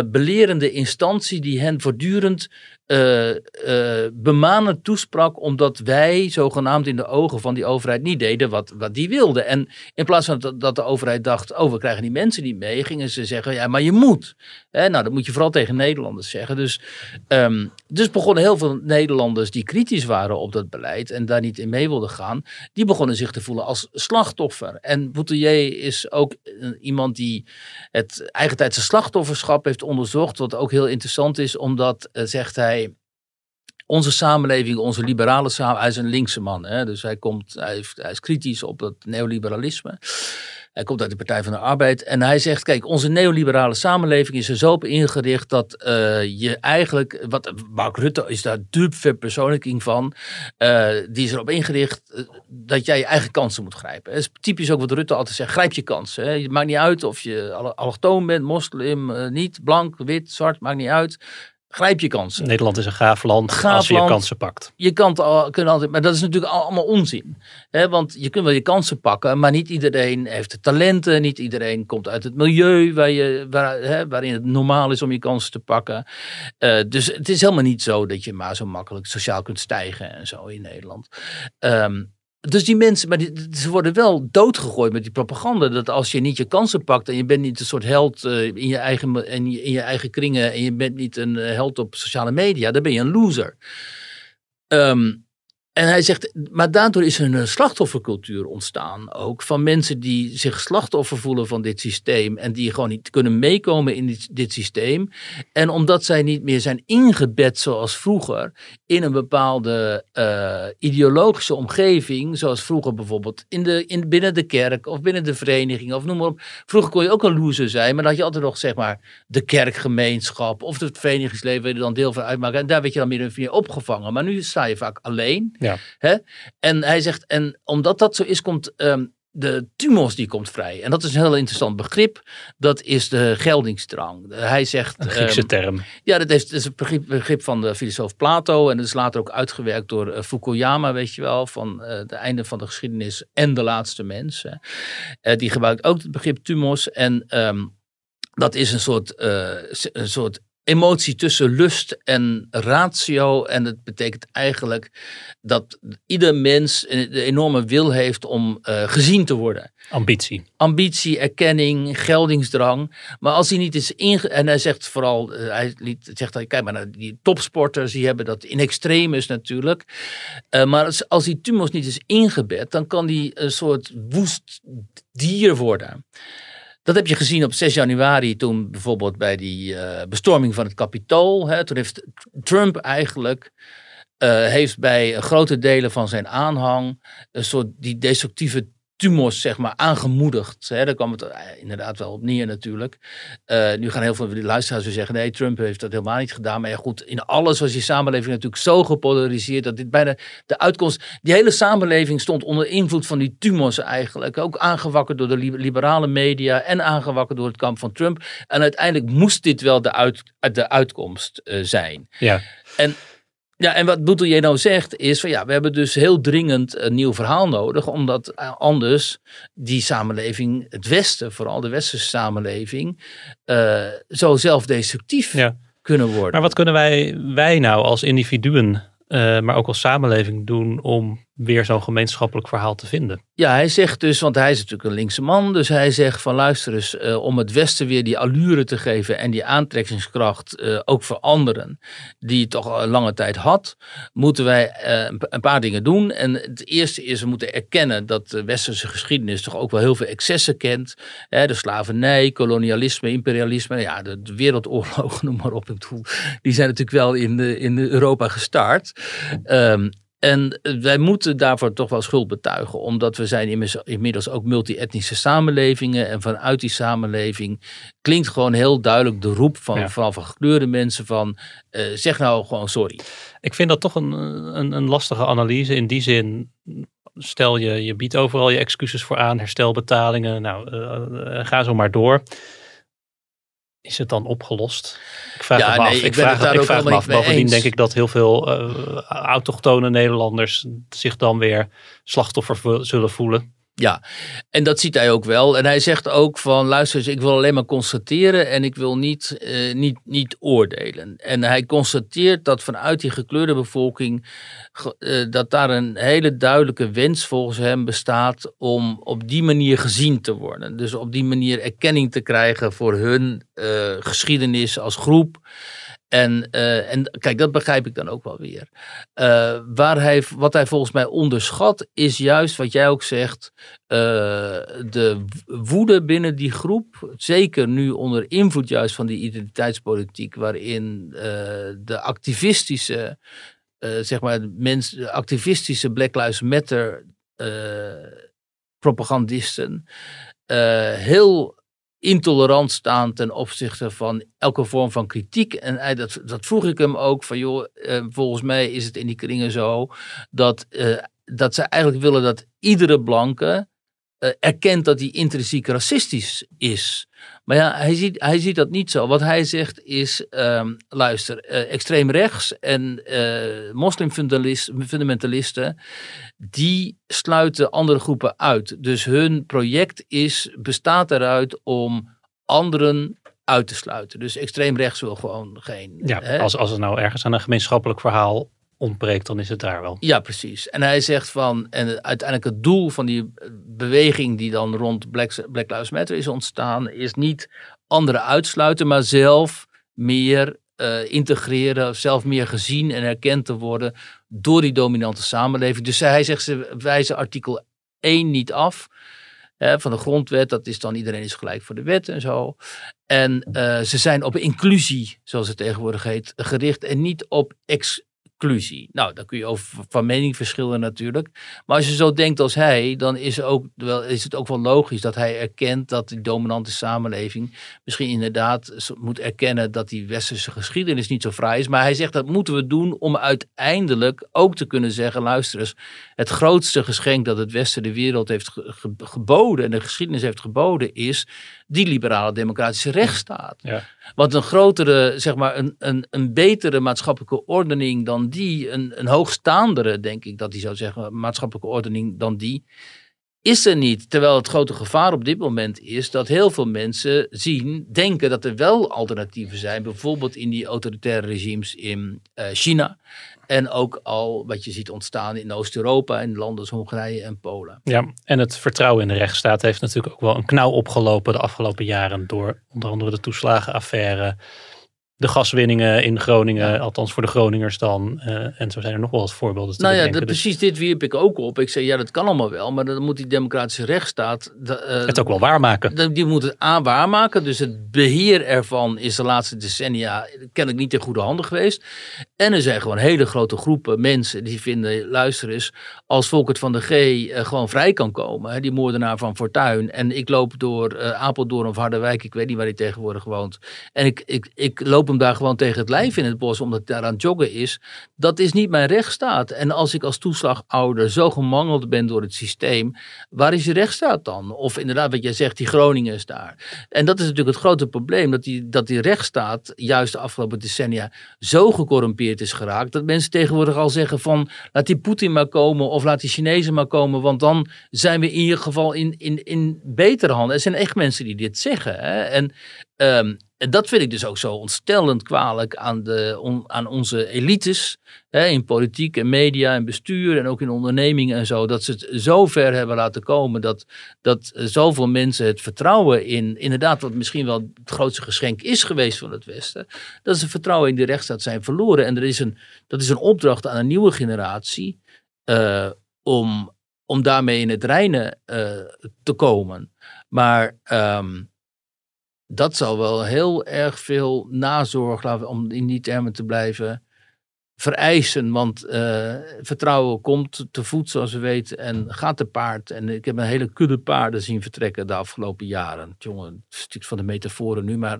belerende instantie die hen voortdurend uh, uh, bemanend toesprak, omdat wij zogenaamd in de ogen van die overheid niet deden wat, wat die wilden. En in plaats van dat, dat de overheid dacht, oh we krijgen die mensen niet mee, gingen ze zeggen, ja maar je moet. Nou dat moet je vooral tegen Nederlanders zeggen. Dus, um, dus begonnen heel veel Nederlanders die kritisch waren op dat beleid en daar niet in mee wilden gaan, die begonnen zich te voelen als slachtoffer. En Boutelier is ook iemand die het eigentijdse slachtofferschap heeft onderzocht, wat ook heel interessant is, omdat, uh, zegt hij, onze samenleving, onze liberale samenleving, hij is een linkse man. Hè? Dus hij, komt, hij, hij is kritisch op het neoliberalisme. Hij komt uit de Partij van de Arbeid. En hij zegt, kijk, onze neoliberale samenleving is er zo op ingericht dat uh, je eigenlijk, wat Mark Rutte is daar de verpersoonlijking van, uh, die is erop ingericht uh, dat jij je eigen kansen moet grijpen. Dat is typisch ook wat Rutte altijd zegt, grijp je kansen. Hè? Het maakt niet uit of je allochtoon bent, moslim, niet, blank, wit, zwart, maakt niet uit. Grijp je kansen. Nederland is een gaaf land gaaf als je land. je kansen pakt. Je kan het al, kunnen altijd, maar dat is natuurlijk allemaal onzin. Hè? Want je kunt wel je kansen pakken, maar niet iedereen heeft de talenten. Niet iedereen komt uit het milieu waar je, waar, hè, waarin het normaal is om je kansen te pakken. Uh, dus het is helemaal niet zo dat je maar zo makkelijk sociaal kunt stijgen en zo in Nederland. Um, dus die mensen, maar die, ze worden wel doodgegooid met die propaganda. Dat als je niet je kansen pakt en je bent niet een soort held uh, in, je eigen, in, in je eigen kringen en je bent niet een uh, held op sociale media, dan ben je een loser. Um, en hij zegt, maar daardoor is er een slachtoffercultuur ontstaan ook. Van mensen die zich slachtoffer voelen van dit systeem. En die gewoon niet kunnen meekomen in dit, systeem. En omdat zij niet meer zijn ingebed zoals vroeger. In een bepaalde uh, ideologische omgeving. Zoals vroeger bijvoorbeeld in de, in, binnen de kerk of binnen de vereniging. Of noem maar op. Vroeger kon je ook een loser zijn. Maar dan had je altijd nog zeg maar de kerkgemeenschap. Of het verenigingsleven dan deel van uitmaken. En daar werd je dan meer meer opgevangen. Maar nu sta je vaak alleen. Hè? En hij zegt, en omdat dat zo is, komt um, de tumos die komt vrij. En dat is een heel interessant begrip. Dat is de geldingsdrang. Hij zegt. Een Griekse um, term. Ja, dat, heeft, dat is een begrip, begrip, van de filosoof Plato. En dat is later ook uitgewerkt door uh, Fukuyama, weet je wel. Van uh, het einde van de geschiedenis en de laatste mens. Uh, die gebruikt ook het begrip tumos. En um, dat is een soort, een soort emotie tussen lust en ratio. En het betekent eigenlijk dat ieder mens de enorme wil heeft om uh, gezien te worden. Ambitie. Ambitie, erkenning, geldingsdrang. Maar als hij niet is inge... En hij zegt vooral, uh, hij liet, zegt, kijk maar naar die topsporters, die hebben dat in extremis natuurlijk. Uh, maar als, als die tumors niet is ingebed, dan kan die een soort woest dier worden. Dat heb je gezien op 6 januari toen bijvoorbeeld bij die uh, bestorming van het Capitool. Hè, toen heeft Trump eigenlijk uh, heeft bij grote delen van zijn aanhang een soort die destructieve tumors zeg maar aangemoedigd. Hè? Daar kwam het inderdaad wel op neer natuurlijk. Uh, nu gaan heel veel luisteraars weer zeggen... nee, Trump heeft dat helemaal niet gedaan. Maar ja, goed, in alles was die samenleving natuurlijk zo gepolariseerd... dat dit bijna de uitkomst... Die hele samenleving stond onder invloed van die tumors eigenlijk. Ook aangewakkerd door de liberale media... en aangewakkerd door het kamp van Trump. En uiteindelijk moest dit wel de, uit, de uitkomst uh, zijn. Ja. En ja, en wat Boetelje nou zegt is van ja, we hebben dus heel dringend een nieuw verhaal nodig, omdat anders die samenleving, het Westen, vooral de westerse samenleving, uh, zo zelfdestructief ja. kunnen worden. Maar wat kunnen wij, wij nou als individuen, uh, maar ook als samenleving doen om weer zo'n gemeenschappelijk verhaal te vinden? Ja, hij zegt dus, want hij is natuurlijk een linkse man, dus hij zegt van luister eens, uh, om het Westen weer die allure te geven en die aantrekkingskracht uh, ook voor anderen, die het toch al lange tijd had, moeten wij uh, een paar dingen doen. En het eerste is, we moeten erkennen dat de westerse geschiedenis toch ook wel heel veel excessen kent. Hè, de slavernij, kolonialisme, imperialisme, ja, de, de wereldoorlogen, [LAUGHS] noem maar op. Die zijn natuurlijk wel in, in Europa gestart. Um, en wij moeten daarvoor toch wel schuld betuigen, omdat we zijn inmiddels ook multi-etnische samenlevingen. En vanuit die samenleving klinkt gewoon heel duidelijk de roep van, ja. van, van gekleurde mensen van uh, zeg nou gewoon sorry. Ik vind dat toch een, een, een lastige analyse in die zin. Stel je, je biedt overal je excuses voor aan, herstelbetalingen, nou uh, ga zo maar door. Is het dan opgelost? Ik vraag ja, me nee, af. Ik, ik vraag, het ik vraag me af. Bovendien denk ik dat heel veel uh, autochtone Nederlanders zich dan weer slachtoffer zullen voelen. Ja, en dat ziet hij ook wel. En hij zegt ook van, luister eens, ik wil alleen maar constateren en ik wil niet, uh, niet, niet oordelen. En hij constateert dat vanuit die gekleurde bevolking, uh, dat daar een hele duidelijke wens volgens hem bestaat om op die manier gezien te worden. Dus op die manier erkenning te krijgen voor hun uh, geschiedenis als groep. En, uh, en kijk, dat begrijp ik dan ook wel weer. Uh, waar hij, wat hij volgens mij onderschat, is juist wat jij ook zegt: uh, de woede binnen die groep. Zeker nu onder invloed juist van die identiteitspolitiek, waarin de activistische, zeg maar, mens, de activistische Black Lives Matter propagandisten heel intolerant staan ten opzichte van elke vorm van kritiek. En hij, dat, dat vroeg ik hem ook van joh, uh, volgens mij is het in die kringen zo dat, uh, dat ze eigenlijk willen dat iedere blanke uh, erkent dat hij intrinsiek racistisch is. Maar ja, hij ziet, hij ziet dat niet zo. Wat hij zegt is, um, luister, extreem rechts en moslimfundamentalisten, die sluiten andere groepen uit. Dus hun project is, bestaat eruit om anderen uit te sluiten. Dus extreem rechts wil gewoon geen. Ja, als, als het nou ergens aan een gemeenschappelijk verhaal ontbreekt, dan is het daar wel. Ja, precies. En hij zegt van, en uiteindelijk het doel van die beweging die dan rond Black, Black Lives Matter is ontstaan, is niet anderen uitsluiten, maar zelf meer uh, integreren, zelf meer gezien en herkend te worden door die dominante samenleving. Dus hij zegt, ze wijzen artikel 1 niet af. Van de grondwet, dat is dan iedereen is gelijk voor de wet en zo. En uh, ze zijn op inclusie, zoals het tegenwoordig heet, gericht en niet op ex Nou, daar kun je over van mening verschillen natuurlijk. Maar als je zo denkt als hij, dan is, ook wel, is het ook wel logisch dat hij erkent dat die dominante samenleving misschien inderdaad moet erkennen dat die westerse geschiedenis niet zo fraai is. Maar hij zegt dat moeten we doen om uiteindelijk ook te kunnen zeggen, luister eens, het grootste geschenk dat het Westen de wereld heeft geboden en de geschiedenis heeft geboden is die liberale democratische rechtsstaat. Ja. Want een grotere, zeg maar, een, een, een betere maatschappelijke ordening dan die, een, een hoogstaandere, denk ik dat hij zou zeggen, maatschappelijke ordening dan die, is er niet. Terwijl het grote gevaar op dit moment is dat heel veel mensen zien, denken dat er wel alternatieven zijn. Bijvoorbeeld in die autoritaire regimes in uh, China. En ook al wat je ziet ontstaan in Oost-Europa en landen als Hongarije en Polen. Ja, en het vertrouwen in de rechtsstaat heeft natuurlijk ook wel een knauw opgelopen de afgelopen jaren door onder andere de toeslagenaffaire de gaswinningen in Groningen, althans voor de Groningers dan. Uh, en zo zijn er nog wel wat voorbeelden. Te nou ja, dus precies dit wierp ik ook op. Ik zei, ja, dat kan allemaal wel, maar dan moet die democratische rechtsstaat... Uh, het ook wel waarmaken. Die moet het aan waarmaken. Dus het beheer ervan is de laatste decennia kennelijk niet in goede handen geweest. En er zijn gewoon hele grote groepen mensen die vinden, luister eens, als Volkert van de G uh, gewoon vrij kan komen, hè, die moordenaar van Fortuin. En ik loop door Apeldoorn of Harderwijk, ik weet niet waar hij tegenwoordig woont. En ik, ik, ik loop hem daar gewoon tegen het lijf in het bos omdat daar aan joggen is. Dat is niet mijn rechtsstaat. En als ik als toeslagouder zo gemangeld ben door het systeem, waar is je rechtsstaat dan? Of inderdaad, wat jij zegt, die Groningen is daar. En dat is natuurlijk het grote probleem, dat die, dat die rechtsstaat juist de afgelopen decennia zo gecorrumpeerd is geraakt, dat mensen tegenwoordig al zeggen van, laat die Poetin maar komen of laat die Chinezen maar komen, want dan zijn we in ieder geval in, in, in betere handen. Er zijn echt mensen die dit zeggen. Hè? En um, en dat vind ik dus ook zo ontstellend kwalijk aan, de, aan onze elites. Hè, in politiek en media en bestuur en ook in ondernemingen en zo. Dat ze het zo ver hebben laten komen dat, dat zoveel mensen het vertrouwen in, inderdaad wat misschien wel het grootste geschenk is geweest van het Westen. Dat ze vertrouwen in de rechtsstaat zijn verloren. En er is een, dat is een opdracht aan een nieuwe generatie uh, om, om daarmee in het reinen uh, te komen. Maar... Um, dat zal wel heel erg veel nazorg, om in die termen te blijven, vereisen. Want uh, vertrouwen komt te voet, zoals we weten, en gaat te paard. En ik heb een hele kudde paarden zien vertrekken de afgelopen jaren. Jongen, het stuk van de metaforen nu, maar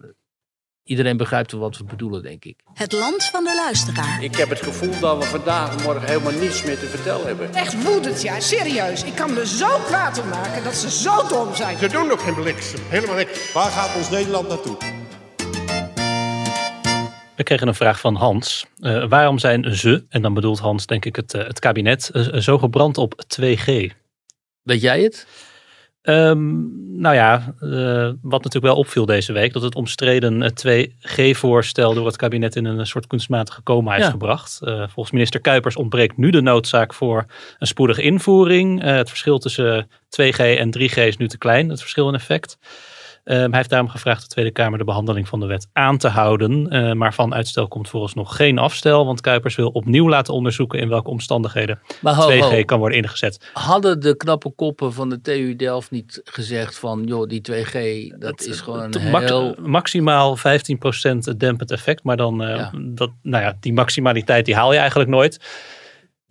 Iedereen begrijpt wel wat we bedoelen, denk ik. Het land van de luisteraar. Ik heb het gevoel dat we vandaag en morgen helemaal niets meer te vertellen hebben. Echt woedend, ja. Serieus. Ik kan me zo kwaad om maken dat ze zo dom zijn. Ze doen nog geen bliksem. Helemaal niks. Waar gaat ons Nederland naartoe? We kregen een vraag van Hans. Uh, waarom zijn ze, en dan bedoelt Hans denk ik het, uh, het kabinet, uh, zo gebrand op 2G? Weet jij het? Um, nou ja, uh, wat natuurlijk wel opviel deze week, dat het omstreden 2G-voorstel door het kabinet in een soort kunstmatige coma is gebracht. Uh, volgens minister Kuipers ontbreekt nu de noodzaak voor een spoedige invoering. Uh, het verschil tussen 2G en 3G is nu te klein, het verschil in effect. Ehm, hij heeft daarom gevraagd de Tweede Kamer de behandeling van de wet aan te houden. Uh, maar van uitstel komt nog geen afstel. Want Kuipers wil opnieuw laten onderzoeken in welke omstandigheden ho, 2G ho. kan worden ingezet. Hadden de knappe koppen van de TU Delft niet gezegd van joh, die 2G, dat het, is gewoon een heel... Maximaal 15% dempend effect. Maar dan, ja. Dat, nou ja, die maximaliteit die haal je eigenlijk nooit.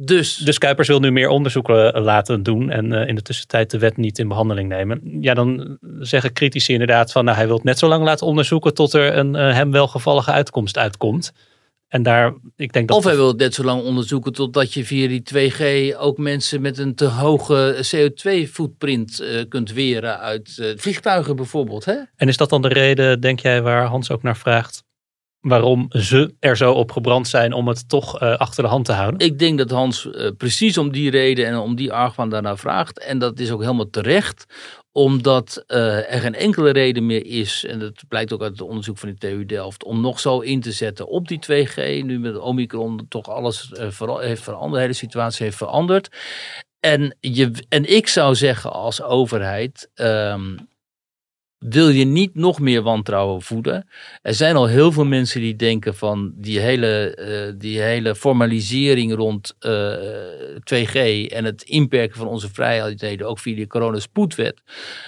Dus, dus Kuipers wil nu meer onderzoeken eh, laten doen en uh, in de tussentijd de wet niet in behandeling nemen. Ja, dan zeggen critici inderdaad van, nou, hij wil het net zo lang laten onderzoeken tot er een uh, hem welgevallige uitkomst uitkomt. En daar, ik denk dat of hij wil het net zo lang onderzoeken totdat je via die 2G ook mensen met een te hoge CO2-footprint uh, kunt weren uit vliegtuigen bijvoorbeeld. Hè? En is dat dan de reden, denk jij, waar Hans ook naar vraagt? Waarom ze er zo op gebrand zijn om het toch uh, achter de hand te houden? Ik denk dat Hans uh, precies om die reden en om die argwaan daarnaar vraagt. En dat is ook helemaal terecht omdat uh, er geen enkele reden meer is, en dat blijkt ook uit het onderzoek van de TU Delft, om nog zo in te zetten op die 2G. Nu met Omicron toch alles heeft veranderd, de hele situatie heeft veranderd. En, je, en ik zou zeggen als overheid, um, wil je niet nog meer wantrouwen voeden. Er zijn al heel veel mensen die denken van die hele, uh, die hele formalisering rond uh, 2G en het inperken van onze vrijheden, ook via de coronaspoedwet.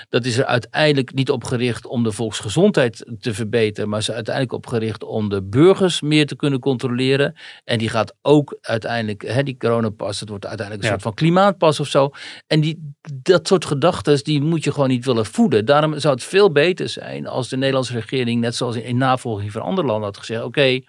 Dat is er uiteindelijk niet op gericht om de volksgezondheid te verbeteren, maar is er uiteindelijk op gericht om de burgers meer te kunnen controleren. En die gaat ook uiteindelijk, hè, die coronapas, het wordt uiteindelijk een ja. soort van klimaatpas of zo. En die, dat soort gedachten, die moet je gewoon niet willen voeden. Daarom zou het veel veel beter zijn als de Nederlandse regering, net zoals in navolging van andere landen had gezegd, oké,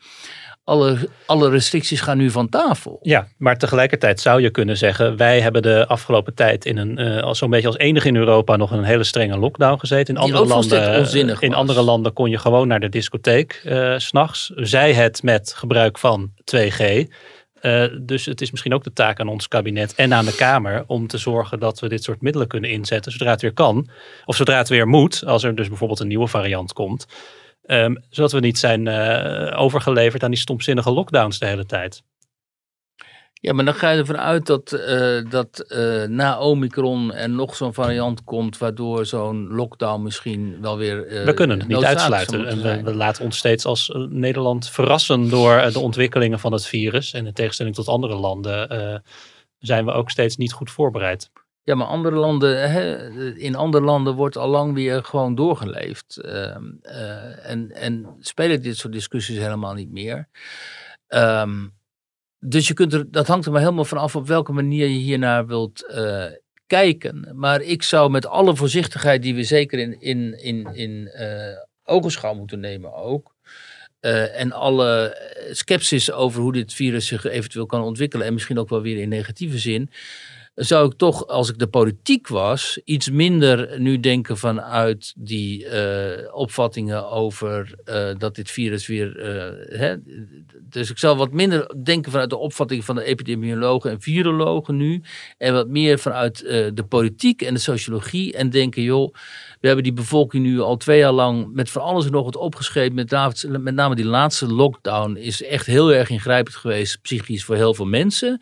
alle, alle restricties gaan nu van tafel. Ja, maar tegelijkertijd zou je kunnen zeggen, wij hebben de afgelopen tijd in een, uh, zo'n beetje als enige in Europa nog een hele strenge lockdown gezeten. In, andere landen, in andere landen kon je gewoon naar de discotheek uh, s'nachts. Zij het met gebruik van 2G. Uh, dus het is misschien ook de taak aan ons kabinet en aan de Kamer om te zorgen dat we dit soort middelen kunnen inzetten zodra het weer kan. Of zodra het weer moet, als er dus bijvoorbeeld een nieuwe variant komt. Um, zodat we niet zijn uh, overgeleverd aan die stomzinnige lockdowns de hele tijd. Ja, maar dan ga je ervan uit dat, uh, dat uh, na Omicron er nog zo'n variant komt, waardoor zo'n lockdown misschien wel weer. Uh, we kunnen het niet uitsluiten. En we, we, laten ons steeds als Nederland verrassen door de ontwikkelingen van het virus. En in tegenstelling tot andere landen zijn we ook steeds niet goed voorbereid. Ja, maar andere landen, hè, in andere landen wordt al lang weer gewoon doorgeleefd. Ehm, en, en spelen dit soort discussies helemaal niet meer. Um, dus je kunt er, dat hangt er maar helemaal vanaf op welke manier je hiernaar wilt uh, kijken. Maar ik zou met alle voorzichtigheid die we zeker in, in, in, in uh, ogenschouw moeten nemen ook. Uh, en alle sceptisch over hoe dit virus zich eventueel kan ontwikkelen. En misschien ook wel weer in negatieve zin zou ik toch, als ik de politiek was, iets minder nu denken vanuit die uh, opvattingen over uh, dat dit virus weer. Uh, hè, dus ik zou wat minder denken vanuit de opvatting van de epidemiologen en virologen nu. En wat meer vanuit de politiek en de sociologie. En denken, joh we hebben die bevolking nu al twee jaar lang met van alles en nog wat opgeschreven. Met, met name die laatste lockdown is echt heel erg ingrijpend geweest, psychisch voor heel veel mensen.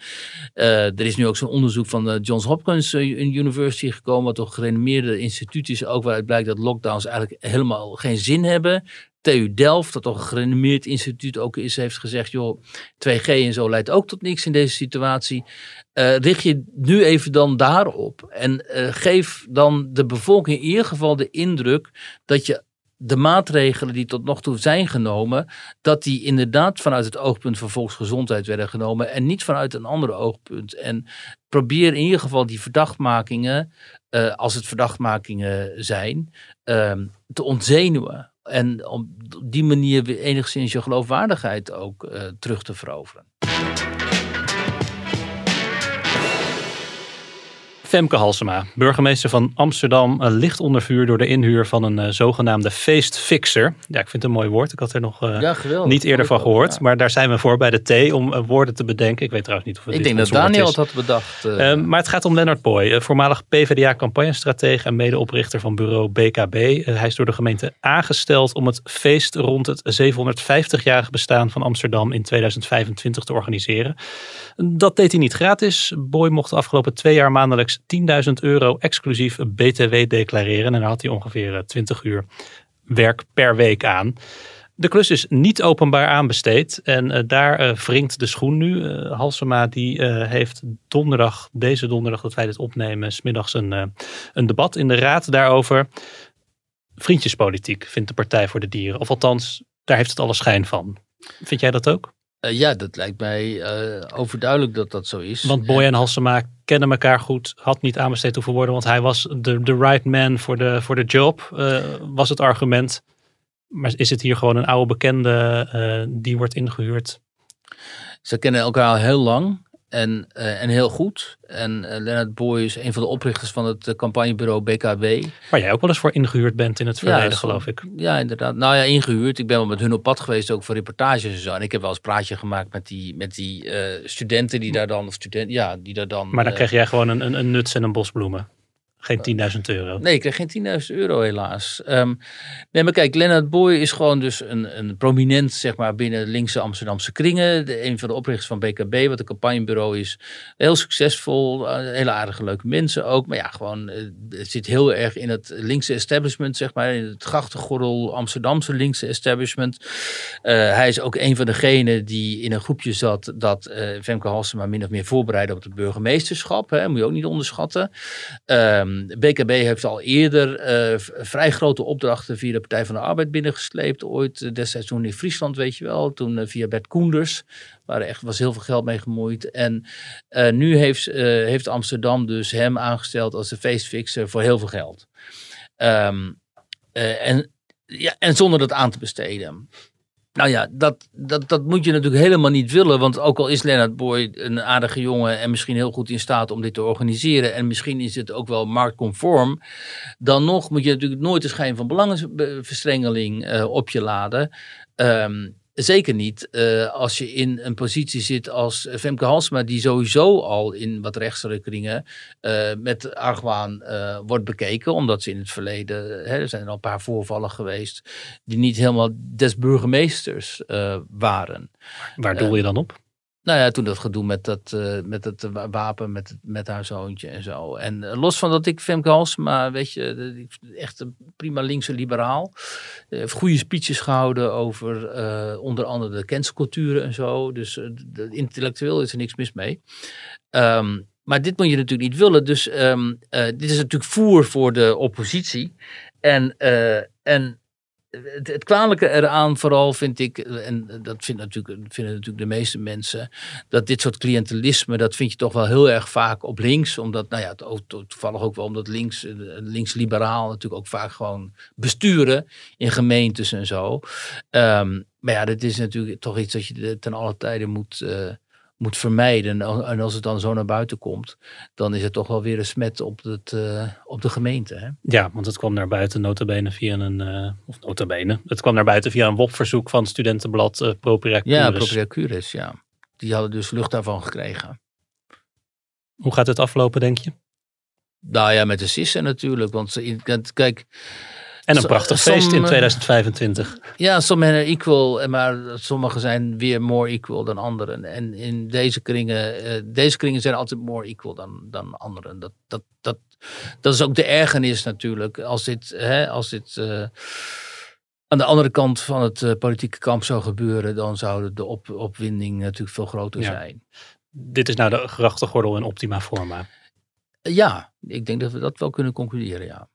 Uh, er is nu ook zo'n onderzoek van de Johns Hopkins eh, University gekomen, wat toch gerenommeerde instituut is, ook waaruit blijkt dat lockdowns eigenlijk helemaal geen zin hebben. TU Delft, dat toch een gerenommeerd instituut ook is, heeft gezegd, joh, 2G en zo leidt ook tot niks in deze situatie. Uh, richt je nu even dan daarop en uh, geef dan de bevolking in ieder geval de indruk dat je de maatregelen die tot nog toe zijn genomen, dat die inderdaad vanuit het oogpunt van volksgezondheid werden genomen en niet vanuit een ander oogpunt. En probeer in ieder geval die verdachtmakingen, uh, als het verdachtmakingen zijn, ehm, te ontzenuwen. En op die manier weer enigszins je geloofwaardigheid ook uh, terug te veroveren. Femke Halsema, burgemeester van Amsterdam, ligt onder vuur door de inhuur van een uh, zogenaamde feestfixer. Ja, ik vind het een mooi woord. Ik had er nog uh, ja, niet eerder van gehoord. Ja. Maar daar zijn we voor bij de T om uh, woorden te bedenken. Ik weet trouwens niet of het Ik denk dat Daniel het had bedacht. Ehm, maar het gaat om Lennart Boy, voormalig PvdA-campagnestratege en medeoprichter van bureau BKB. hij is door de gemeente aangesteld om het feest rond het 750-jarig bestaan van Amsterdam in 2025 te organiseren. Dat deed hij niet gratis. Boy mocht de afgelopen twee jaar maandelijks 10.000 euro exclusief BTW declareren. En daar had hij ongeveer 20 uur werk per week aan. De klus is niet openbaar aanbesteed en uh, daar uh, wringt de schoen nu. Halsema die heeft donderdag, deze donderdag dat wij dit opnemen, smiddags een, een debat in de raad daarover. Vriendjespolitiek vindt de Partij voor de Dieren. Of althans, daar heeft het alle schijn van. Vind jij dat ook? Uh, ja, dat lijkt mij uh, overduidelijk dat dat zo is. Want Boy en Halsema kennen elkaar goed. Had niet aanbesteed hoeven worden, want hij was de, de right man voor de, voor de job, uh, was het argument. Maar is het hier gewoon een oude bekende die wordt ingehuurd? Ze kennen elkaar al heel lang. En, eh, en heel goed. En uh, Leonard Boy is een van de oprichters van het campagnebureau BKW. Waar jij ook wel eens voor ingehuurd bent in het verleden, Ja, geloof ik. Ja, inderdaad. Nou ja, ingehuurd. Ik ben wel met hun op pad geweest, ook voor reportages en zo. En ik heb wel eens praatje gemaakt met die, met die eh, studenten die daar dan, of studenten, ja, die daar dan. Maar dan eh, kreeg jij gewoon een, een, een nuts en een bos bloemen. Geen 10.000 euro. Nee, ik kreeg geen 10.000 euro helaas. Ehm, nee, maar kijk, Leonard Boy is gewoon dus een, een prominent, zeg maar, binnen linkse Amsterdamse kringen. Een van de oprichters van BKB, wat een campagnebureau is. Heel succesvol, eh, hele aardige, leuke mensen ook. Maar ja, gewoon, eh, het zit heel erg in het linkse establishment, zeg maar. In het grachtengordel Amsterdamse linkse establishment. Eh, hij is ook een van degenen die in een groepje zat dat eh Femke Halsema min of meer voorbereidde op het burgemeesterschap. Hè, moet je ook niet onderschatten. Ehm, BKB heeft al eerder eh, vrij grote opdrachten via de Partij van de Arbeid binnengesleept. Ooit eh, destijds toen in Friesland, weet je wel. Toen eh, via Bert Koenders. Waar echt was heel veel geld mee gemoeid. En nu heeft, heeft Amsterdam dus hem aangesteld als de feestfixer voor heel veel geld. Ehm, eh, en, ja, en zonder dat aan te besteden. Nou ja, dat, dat, dat moet je natuurlijk helemaal niet willen. Want ook al is Leonard Boy een aardige jongen en misschien heel goed in staat om dit te organiseren. En misschien is het ook wel marktconform. Dan nog moet je natuurlijk nooit de schijn van belangenverstrengeling eh, op je laden. Ehm, zeker niet eh, als je in een positie zit als Femke Halsema, die sowieso al in wat rechtse kringen eh, met argwaan eh, wordt bekeken. Omdat ze in het verleden, hè, er zijn al een paar voorvallen geweest, die niet helemaal des burgemeesters eh, waren. Waar doel je dan op? Nou ja, toen dat gedoe met dat, eh, met dat wa- wapen, met, met haar zoontje en zo. En eh, los van dat ik Femke Halsema, weet je, echt een prima linkse liberaal. Eh, heeft goede speeches gehouden over eh, onder andere de cancelculturen en zo. Dus eh, de, intellectueel is er niks mis mee. Ehm, maar dit moet je natuurlijk niet willen. Dus ehm, eh, dit is natuurlijk voer voor de oppositie. En, eh, en het, het kwalijke eraan vooral vind ik, en dat vindt natuurlijk, vinden natuurlijk de meeste mensen, dat dit soort cliëntelisme, dat vind je toch wel heel erg vaak op links. Omdat, nou ja, to- to- toevallig ook wel omdat links, eh, links-liberaal natuurlijk ook vaak gewoon besturen in gemeentes en zo. Ehm, maar ja, dat is natuurlijk toch iets dat je ten alle tijde moet, eh, moet vermijden. En al- En als het dan zo naar buiten komt, dan is het toch wel weer een smet op, het, eh, op de gemeente. Hè? Ja, want het kwam naar buiten notabene via een, eh of notabene, het kwam naar buiten via een WOP-verzoek van studentenblad uh, Propria Ja, Curis. Propria Curis, ja. Die hadden dus lucht daarvan gekregen. Hoe gaat het aflopen, denk je? Nou ja, met de Sissen natuurlijk. Want ze- kijk. En een prachtig feest in 2025. Ja, men are equal, maar sommigen zijn weer more equal dan anderen. En in deze kringen, eh, deze kringen zijn altijd more equal dan, dan anderen. Dat, dat, dat, dat is ook de ergernis natuurlijk. Als dit, hè, als dit eh, aan de andere kant van het eh, politieke kamp zou gebeuren, dan zou de op, opwinding natuurlijk veel groter Ja. zijn. Dit is nou de grachtengordel in optima forma. Ja, ik denk dat we dat wel kunnen concluderen, ja.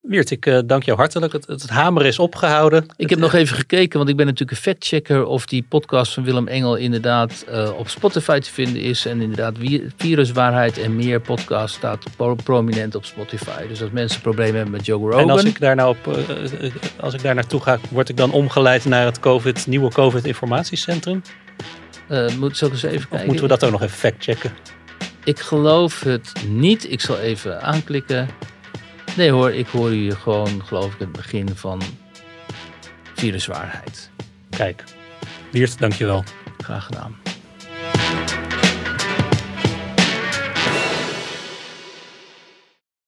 Wiert, ik eh, dank jou hartelijk. Het, het hamer is opgehouden. Ik heb nog even gekeken, want ik ben natuurlijk een factchecker of die podcast van Willem Engel inderdaad eh, op Spotify te vinden is. En inderdaad, Viruswaarheid en meer podcast staat pro- prominent op Spotify. Dus als mensen problemen hebben met Joe Rogan. En als ik daar nou op, eh, eh, als ik daar naartoe ga, word ik dan omgeleid naar het COVID, nieuwe COVID-informatiecentrum? Eh, moet, zal ik eens even Of kijken? moeten we dat ook nog even factchecken? Ik geloof het niet. Ik zal even aanklikken. Nee hoor, ik hoor u gewoon, geloof ik, het begin van Viruswaarheid. Kijk, Wiert, dankjewel. Graag gedaan.